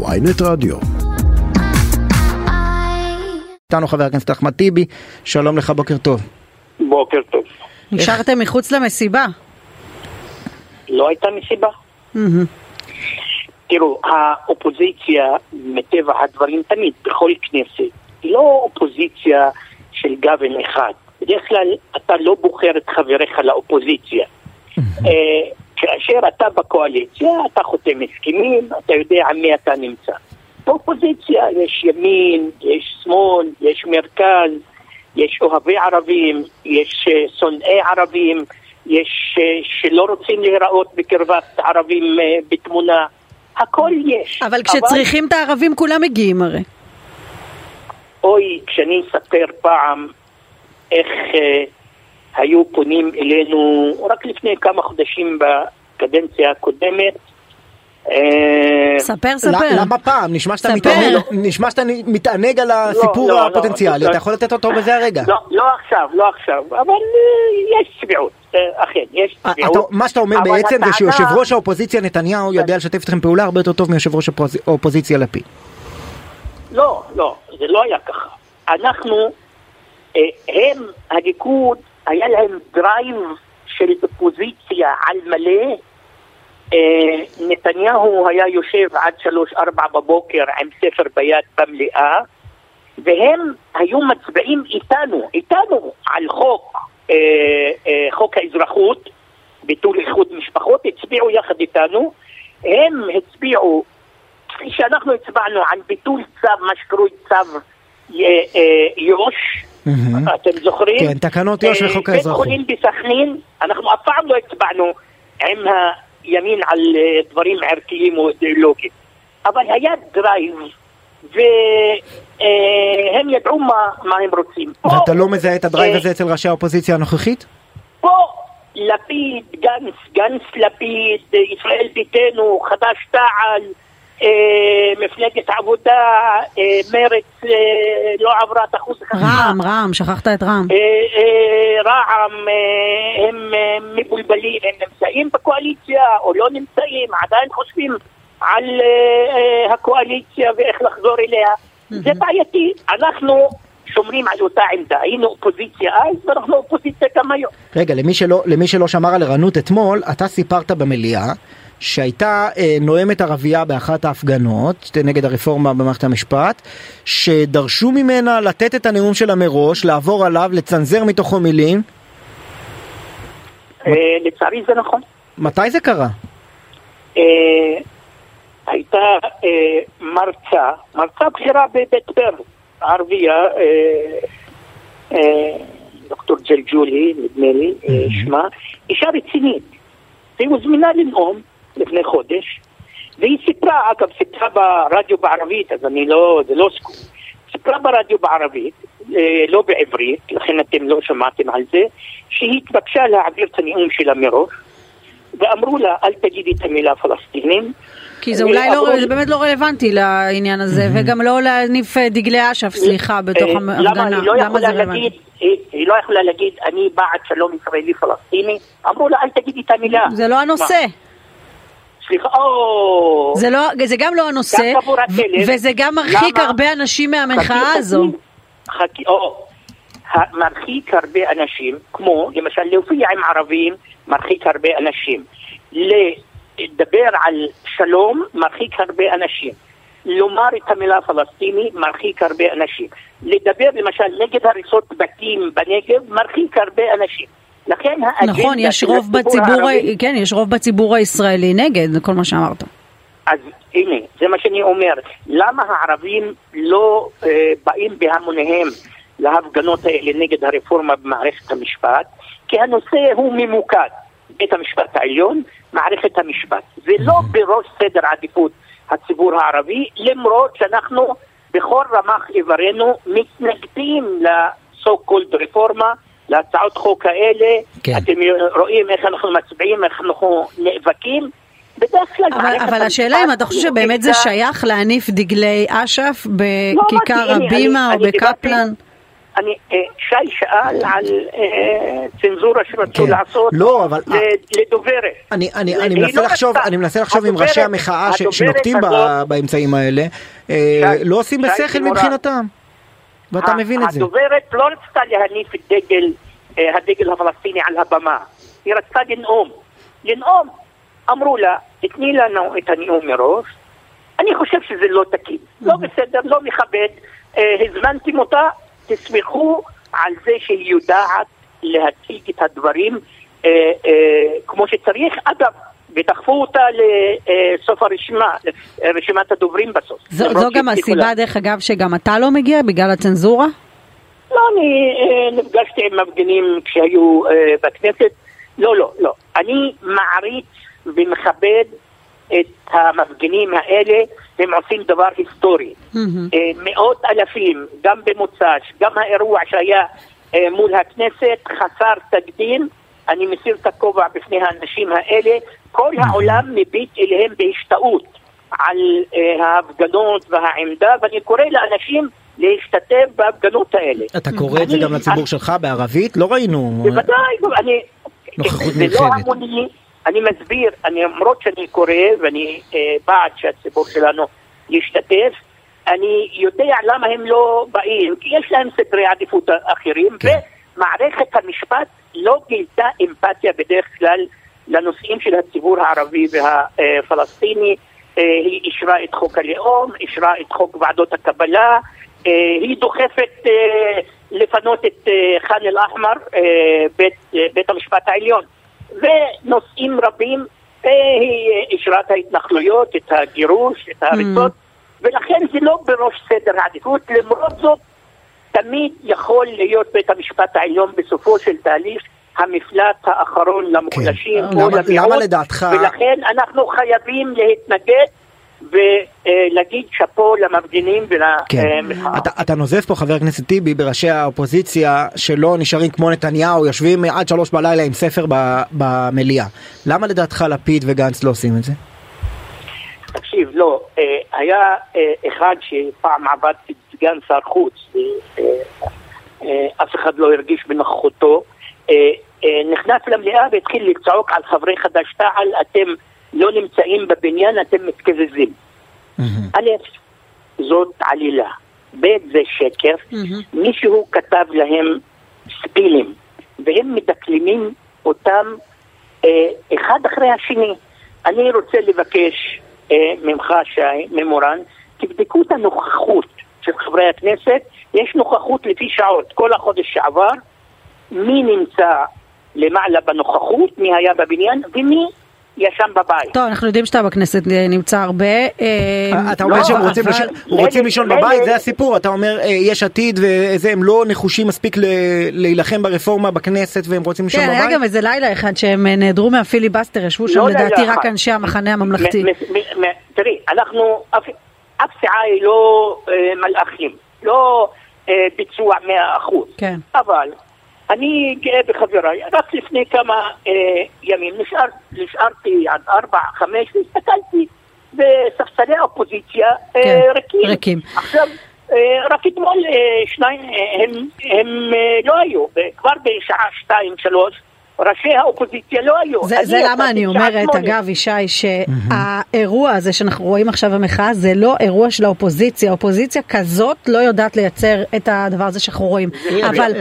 ויינט רדיו. איתנו חבר הכנסת אחמד טיבי, שלום לך, בוקר טוב. בוקר טוב. נשארתם מחוץ למסיבה. לא הייתה מסיבה. תראו, האופוזיציה, מטבע הדברים, תמיד, בכל כנסת, היא לא אופוזיציה של גוון אחד. בדרך כלל אתה לא בוחר את חבריך לאופוזיציה. כאשר אתה בקואליציה, אתה חותם הסכמים, אתה יודע על מי אתה נמצא. באופוזיציה יש ימין, יש שמאל, יש מרכז, יש אוהבי ערבים, יש אה, שונאי ערבים, יש אה, שלא רוצים להיראות בקרבת ערבים אה, בתמונה. הכל יש. אבל כשצריכים את הערבים כולם מגיעים הרי. אוי, כשאני אספר פעם איך היו פונים אלינו רק לפני כמה חודשים בקדנציה הקודמת. אה, ספר, ספר. ל- למה פעם? נשמע שאתה ספר. מתענג, נשמע שאתה מתענג על הסיפור לא, לא, הפוטנציאלי, לא. אתה יכול לתת אותו בזה הרגע. לא, לא עכשיו, לא עכשיו, אבל אה, יש צביעות, אה, אכן, יש צביעות. אתה- מה שאתה אומר בעצם זה שיושב ראש האופוזיציה נתניהו יודע לשתף איתכם פעולה הרבה יותר טוב מיושב ראש האופוז- האופוזיציה לפיד. לא, לא, זה לא היה ככה. אנחנו, הם, הליכוד, היה להם drive של אופוזיציה על מלא. אה, נתניהו היה יושב עד שלוש-ארבע בבוקר עם ספר ביד במליאה, והם היו מצביעים איתנו, איתנו, על חוק, אה, אה, חוק האזרחות, ביטול איחוד משפחות, הצביעו יחד איתנו. הם הצביעו כפי שאנחנו הצבענו על ביטול צו, מה שקרוי צו אה, אה, יו"ש, מהמם. אתם זוכרים? כן, תקנות יו"ש אה, וחוק האזרחות. בית חולים בסכנין, אנחנו אף פעם לא הצבענו עם הימין על אה, דברים ערכיים או אידיאולוגיים, אבל היה drive, והם ידעו מה, מה הם רוצים. ואתה לא מזהה את ה drive אה, הזה אצל ראשי האופוזיציה הנוכחית? פה לפיד, גנץ, גנץ לפיד, אה, ישראל ביתנו, חד"ש תע"ל, אה, מפלגת עבודה, אה, מרצ אה, לא עברה את אחוז החסימה. רע"מ, רע"מ, שכחת את רע"מ. אה, אה, רע"מ, אה, הם אה, מבולבלים, הם נמצאים בקואליציה או לא נמצאים, עדיין חושבים על אה, אה, הקואליציה ואיך לחזור אליה. זה בעייתי. אנחנו שומרים על אותה עמדה. היינו אופוזיציה אז ואנחנו אופוזיציה גם היום. רגע, למי שלא, למי שלא שמר על ערנות אתמול, אתה סיפרת במליאה שהייתה אה, נואמת ערבייה באחת ההפגנות נגד הרפורמה במערכת המשפט, שדרשו ממנה לתת את הנאום שלה מראש, לעבור עליו, לצנזר מתוכו מילים. אה, לצערי זה נכון. מתי זה קרה? אה, הייתה אה, מרצה, מרצה בכירה בבית ברל, ערבייה, אה, אה, דוקטור ג'לג'ולי, נדמה לי, אה, שמה, אישה רצינית. והיא הוזמנה לנאום לפני חודש, והיא סיפרה, אגב, סיפרה ברדיו בערבית, אז אני לא, זה לא סקופ, סיפרה ברדיו בערבית, אה, לא בעברית, לכן אתם לא שמעתם על זה, שהיא התבקשה להעביר את הנאום שלה מראש, ואמרו לה, אל תגידי את המילה פלסטינים. כי זה אולי לא, זה באמת לא רלוונטי לעניין הזה, וגם לא להניף אה, דגלי אש"ף, סליחה, בתוך אה, ההפגנה. למה לא זה רלוונטי? היא לא יכולה להגיד, אני בעד שלום ישראלי פלסטיני? אמרו לה, אל תגידי את המילה. זה לא הנושא. סליחה, או... זה, לא, זה גם לא הנושא, וזה גם מרחיק למה? הרבה אנשים מהמחאה הזו. חכי, או, מרחיק הרבה אנשים, כמו למשל להופיע עם ערבים, מרחיק הרבה אנשים. לדבר על שלום, מרחיק הרבה אנשים. לומר את המילה פלסטיני, מרחיק הרבה אנשים. לדבר למשל נגד הריסות בתים בנגב, מרחיק הרבה אנשים. לכן האג'נדה נכון, יש רוב בציבור, הערבי- כן, יש רוב בציבור הישראלי נגד כל מה שאמרת. אז הנה, זה מה שאני אומר. למה הערבים לא אה, באים בהמוניהם להפגנות האלה נגד הרפורמה במערכת המשפט? כי הנושא הוא ממוקד. בית המשפט העליון, מערכת המשפט. זה לא בראש סדר עדיפות הציבור הערבי, למרות שאנחנו בכל רמ"ח איברינו מתנגדים ל-so called רפורמה, להצעות חוק האלה. כן. אתם רואים איך אנחנו מצביעים, איך אנחנו נאבקים. בדרך כלל אבל, אבל השאלה אם אתה חושב שבאמת זה שייך להניף דגלי אש"ף לא, בכיכר הנה, הבימה אני- או אני דיברתי- בקפלן? אני, אה, שי שאל על אה, צנזורה שרצו כן. לעשות לא, אבל- ל- לדוברת. אני, אני, אני מנסה לא לחשוב. אני מנסה לחשוב עם ראשי המחאה שנוקטים באמצעים האלה, אה, שי- לא עושים שי בשכל. מבחינתם. ואתה מבין את זה. הדוברת לא רצתה להניף את דגל, אה, הדגל הפלסטיני על הבמה. היא רצתה לנאום. לנאום. אמרו לה, תתני לנו את הנאום מראש. אני חושב שזה לא תקין. לא בסדר, לא מכבד. אה, הזמנתם אותה, תסמכו על זה שהיא יודעת להציג את הדברים אה, כמו שצריך. אגב, ודחפו אותה לסוף הרשימה, רשימת הדוברים בסוף. זו, זו גם הסיבה. דרך אגב, שגם אתה לא מגיע בגלל הצנזורה? לא, אני אה, נפגשתי עם מפגינים כשהיו אה, בכנסת. לא, לא, לא. אני מעריץ ומכבד את המפגינים האלה, הם עושים דבר היסטורי. אה, מאות אלפים, גם במוצ"ש, גם האירוע שהיה מול הכנסת, חסר תקדים. אני מסיר את הכובע בפני האנשים האלה. כל העולם מביט אליהם בהשתאות על אה, ההפגנות והעמדה, ואני קורא לאנשים להשתתף בהפגנות האלה. אתה קורא את זה גם לציבור שלך בערבית? לא ראינו. בוודאי, אני... נוכחות זה לא. המוני, אני מסביר, אני, למרות שאני קורא ואני אה, בעד שהציבור שלנו ישתתף, אני יודע למה הם לא באים, כי יש להם סדרי עדיפות אחרים, כן. ומערכת המשפט לא גילתה אמפתיה בדרך כלל לנושאים של הציבור הערבי והפלסטיני. אה, היא אישרה את חוק הלאום, אישרה את חוק ועדות הקבלה, אה, היא דוחפת אה, לפנות את ח'אן אל-אחמר, בית, בית המשפט העליון, ונושאים רבים, היא אישרה את ההתנחלויות, את הגירוש, את ההריסות, ולכן זה לא בראש סדר העדיפות, למרות זאת תמיד יכול להיות בית המשפט העליון בסופו של תהליך המפלט האחרון למוחלשים כן. או למה- למיעוט, למה לדעתך- ולכן אנחנו חייבים להתנגד ולהגיד שאפו למפגינים כן. ולמחאה. אתה, אתה נוזף פה חבר הכנסת טיבי בראשי האופוזיציה שלא נשארים כמו נתניהו יושבים עד שלוש בלילה עם ספר במליאה. למה לדעתך לפיד וגנץ לא עושים את זה? תקשיב, לא, אה, היה אה, אחד שפעם עבד כסגן שר חוץ, אה, אף אחד לא הרגיש בנוכחותו, נכנס למליאה והתחיל לצעוק על חברי חד"ש-תע"ל, אתם לא נמצאים בבניין, אתם מתקזזים. א', זאת עלילה, ב', זה שקר, מישהו כתב להם ספינים, והם מדקלמים אותם אחד אחרי השני. אני רוצה לבקש ממך, שי, ממורן, תבדקו את הנוכחות של חברי הכנסת, יש נוכחות לפי שעות, כל החודש שעבר, מי נמצא למעלה בנוכחות, מי היה בבניין ומי ישן בבית. טוב, אנחנו יודעים שאתה בכנסת אה, נמצא הרבה. אה, אתה אומר לא, שהם רוצים, לישון- בבית, זה הסיפור, אתה אומר אה, יש עתיד וזה, הם לא נחושים מספיק להילחם ברפורמה בכנסת והם רוצים לישון כן, היה בבית? גם איזה לילה אחד שהם אה, נעדרו מהפיליבסטר, ישבו שם לא לדעתי רק. אנשי המחנה הממלכתי. תראי, אנחנו, אף, סיעה היא לא אה, מלאכים, לא אה, ביצוע מאה אחוז. כן. אבל אני גאה בחבריי. רק לפני כמה אה, ימים נשאר, נשארתי עד ארבע, חמש, והסתכלתי בספסלי האופוזיציה אה, כן, ריקים. ריקים. עכשיו, אה, רק אתמול אה, שניים, אה, הם, הם אה, לא היו, כבר בשעה שתיים, שלוש, ראשי האופוזיציה לא היו. זה, זה למה אני אומרת. אגב, ישי, שהאירוע הזה שאנחנו רואים עכשיו במחאה, זה לא אירוע של האופוזיציה. אופוזיציה כזאת לא יודעת לייצר את הדבר הזה שאנחנו רואים.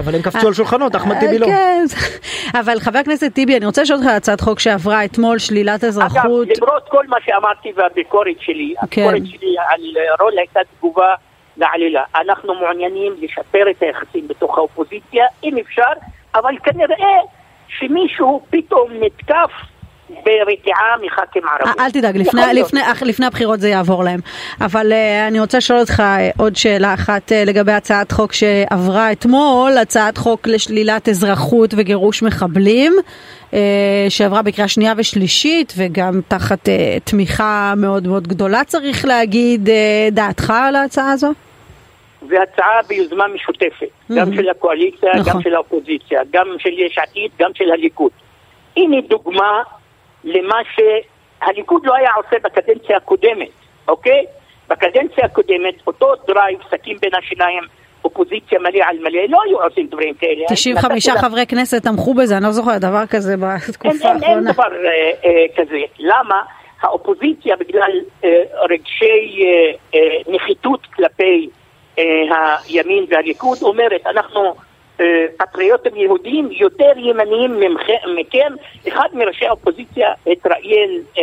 אבל הם קפצו על שולחנות, אחמד טיבי לא. כן, אבל חבר הכנסת טיבי, אני רוצה לשאול אותך על הצעת חוק שעברה אתמול, שלילת אזרחות. אגב, למרות כל מה שאמרתי והביקורת שלי, כן. הביקורת שלי על רול הייתה תגובה לעלילה. אנחנו מעוניינים לשפר את היחסים בתוך האופוזיציה, אם אפשר, אבל כנראה שמישהו פתאום נתקף ברתיעה מח"כים ערבים. אל תדאג, לפני. לפני, לפני הבחירות זה יעבור להם. אבל uh, אני רוצה לשאול אותך uh, עוד שאלה אחת uh, לגבי הצעת חוק שעברה אתמול, הצעת חוק לשלילת אזרחות וגירוש מחבלים, uh, שעברה בקריאה שנייה ושלישית, וגם תחת uh, תמיכה מאוד מאוד גדולה צריך להגיד. Uh, דעתך על ההצעה הזו? והצעה ביוזמה משותפת, גם Mhm. של הקואליציה, נכון. גם של האופוזיציה, גם של יש עתיד, גם של הליכוד. הנה דוגמה למה שהליכוד לא היה עושה בקדנציה הקודמת, אוקיי? בקדנציה הקודמת, אותו drive, סכין בין השיניים, אופוזיציה מלא על מלא, לא היו עושים דברים כאלה. 95 חברי כנסת תמכו בזה, אני לא זוכר דבר כזה בתקופה האחרונה. אין, אין דבר אה, אה, כזה. למה? האופוזיציה בגלל אה, רגשי אה, אה, נחיתות כלפי הימין והליכוד אומרת, אנחנו אה, פטריוטים יהודים יותר ימניים מכם. אחד מראשי האופוזיציה התראיין אה,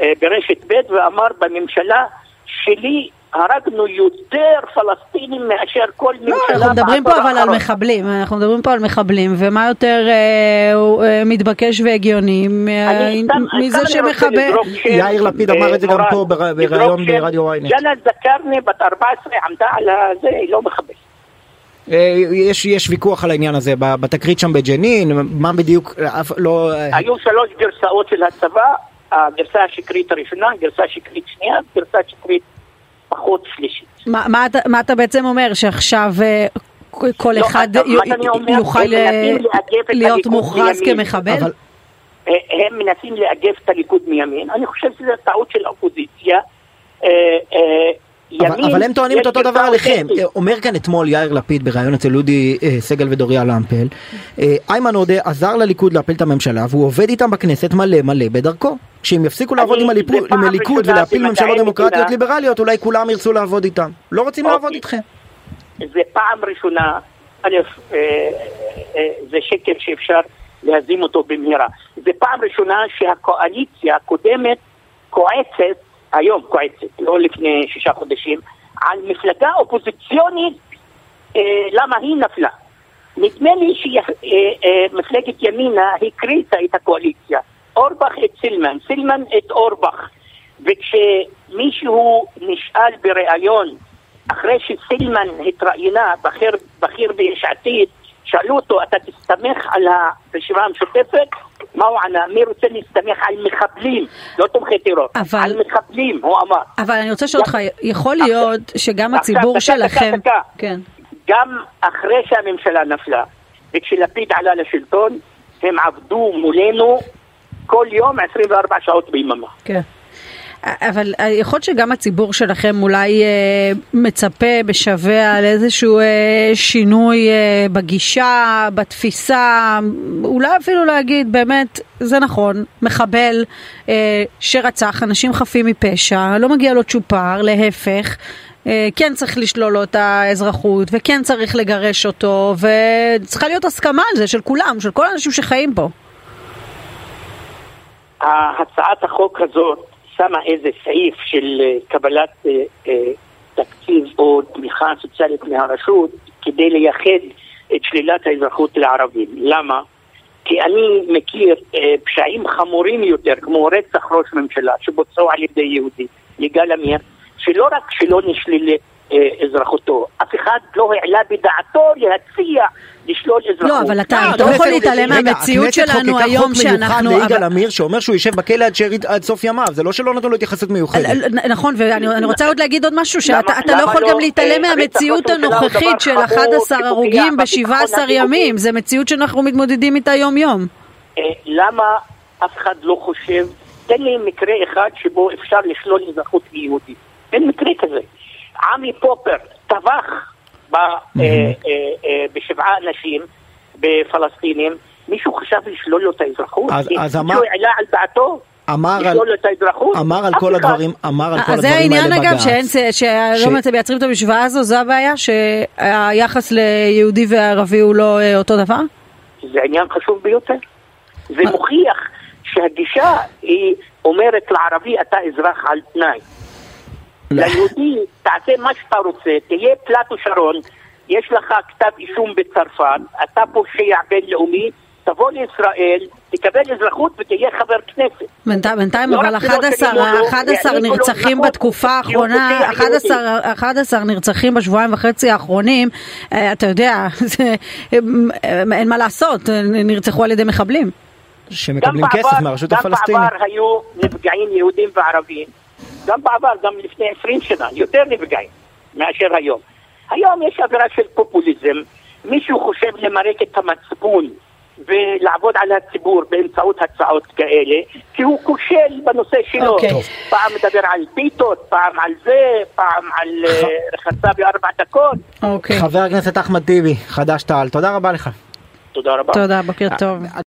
אה, ברשת ב' ואמר בממשלה שלי הרגנו יותר פלסטינים מאשר כל לא, ממשלה אנחנו מדברים פה אבל על מחבלים, אנחנו מדברים פה על מחבלים, ומה יותר אה, אה, מתבקש והגיוני מזה שמחבל... יאיר לפיד אמר את זה גם פה בריאיון ברדיו ynet. ג'אנה זכרני בת 14 עמדה על זה, היא לא מחבל. אה, יש, יש ויכוח על העניין הזה, בתקרית שם בג'נין, מה בדיוק, לא... אה, היו שלוש גרסאות של הצבא, הגרסה השקרית הראשונה, גרסה שקרית שנייה, גרסה שקרית פחות שלישית. מה, מה, מה אתה בעצם אומר, שעכשיו אה, כל לא, אחד י, יוכל להיות מוכרז כמחבל? אבל... הם מנסים לאגף את הליכוד מימין, אני חושב שזו טעות של האופוזיציה. אבל, אבל הם טוענים את אותו דבר עליכם. אומר כאן אתמול יאיר לפיד בריאיון אצל אודי אה, סגל ודוריה למפל, אה, איימן עודה עזר לליכוד להפיל את הממשלה והוא עובד איתם בכנסת מלא מלא בדרכו. כשהם יפסיקו לעבוד עם, הליכוד ולהפיל ממשלות דמוקרטיות ליברליות אולי כולם ירצו לעבוד איתם. לא רוצים אוקיי. לעבוד איתכם. זה פעם ראשונה, א', אה, אה, זה שקר שאפשר להזים אותו במהרה. זה פעם ראשונה שהקואליציה הקודמת כועצת היום כועסת, לא לפני שישה חודשים, על מפלגה אופוזיציונית, אה, למה היא נפלה. נדמה לי שמפלגת ימינה הקריסה את הקואליציה. אורבך את סילמן, סילמן את אורבך. וכשמישהו נשאל בריאיון, אחרי שסילמן התראיינה, בכיר, בכיר ביש עתיד, שאלו אותו, אתה תסתמך על הרשימה המשותפת? מה הוא ענה? מי רוצה להסתמך על מחבלים, לא תומכי טרור, אבל... על מחבלים, הוא אמר. אבל אני רוצה לשאול אותך, יכול להיות שגם הציבור שלכם... כן. גם אחרי שהממשלה נפלה, וכשלפיד עלה לשלטון, הם עבדו מולנו כל יום 24 שעות ביממה. כן. אבל יכול להיות שגם הציבור שלכם אולי אה, מצפה בשווה על איזשהו אה, שינוי אה, בגישה, בתפיסה, אולי אפילו להגיד באמת, זה נכון, מחבל אה, שרצח אנשים חפים מפשע, לא מגיע לו צ'ופר, להפך. אה, כן צריך לשלול לו את האזרחות, וכן צריך לגרש אותו, וצריכה להיות הסכמה על זה של כולם, של כל האנשים שחיים פה. הצעת החוק הזאת שמה איזה סעיף של אה, קבלת אה, אה, תקציב או תמיכה סוציאלית מהרשות כדי לייחד את שלילת האזרחות לערבים. למה? כי אני מכיר אה, פשעים חמורים יותר, כמו רצח ראש ממשלה שבוצעו על ידי יהודי, יגאל עמיר, שלא רק שלא נשללת אה, אזרחותו. אחד לא העלה בדעתו להציע לשלול אזרחות. לא, אבל אתה לא יכול להתעלם מהמציאות שלנו היום שאנחנו... הכנסת חוקקה חוק מיוחד ליגאל עמיר שאומר שהוא יושב בכלא עד סוף ימיו, זה לא שלא נתנו לו התייחסות מיוחדת. נכון, ואני רוצה עוד להגיד עוד משהו, שאתה לא יכול גם להתעלם אה, מהמציאות הנוכחית של 11 הרוגים ב-17 ימים, זה מציאות שאנחנו מתמודדים איתה יום-יום. אה, למה אף אחד לא חושב, תן לי מקרה אחד שבו אפשר לשלול אזרחות מיהודי. אין מקרה כזה. עמי פופר טבח ב, אה, אה, אה, בשבעה אנשים, בפלסטינים, מישהו חשב לשלול לו את האזרחות? אז, אז אמר... מישהו העלה על דעתו? אמר על, אמר על כל הדברים, אמר על כל הדברים האלה בג"ץ. זה העניין אגב, שאין, שלא ש... מייצרים את המשוואה הזו, זו הבעיה? שהיחס ליהודי וערבי הוא לא אותו דבר? זה עניין חשוב ביותר. זה מוכיח שהגישה היא אומרת לערבי אתה אזרח על תנאי. ליהודי, תעשה מה שאתה רוצה, תהיה פלטו שרון, יש לך כתב אישום בצרפת, אתה פושע בינלאומי, תבוא לישראל, תקבל אזרחות ותהיה חבר כנסת. בינתיים לא אבל 11 נרצחים בתקופה האחרונה, 11 נרצחים בשבועיים וחצי האחרונים, אה, אתה יודע, אין מה לעשות, נרצחו על ידי מחבלים. שמקבלים כסף מהרשות הפלסטינית. גם בעבר היו נפגעים יהודים וערבים. גם בעבר, גם לפני 20 שנה, יותר נפגעים מאשר היום. היום יש אווירה של פופוליזם, מישהו חושב למרק את המצפון ולעבוד על הציבור באמצעות הצעות כאלה, כי הוא כושל בנושא שלו. אוקיי. טוב. פעם מדבר על פיתות, פעם על זה, פעם על אה, רחצה בארבע דקות. אוקיי. חבר הכנסת אחמד טיבי, חד"ש-תע"ל, תודה רבה לך. תודה רבה. תודה, בוקר טוב.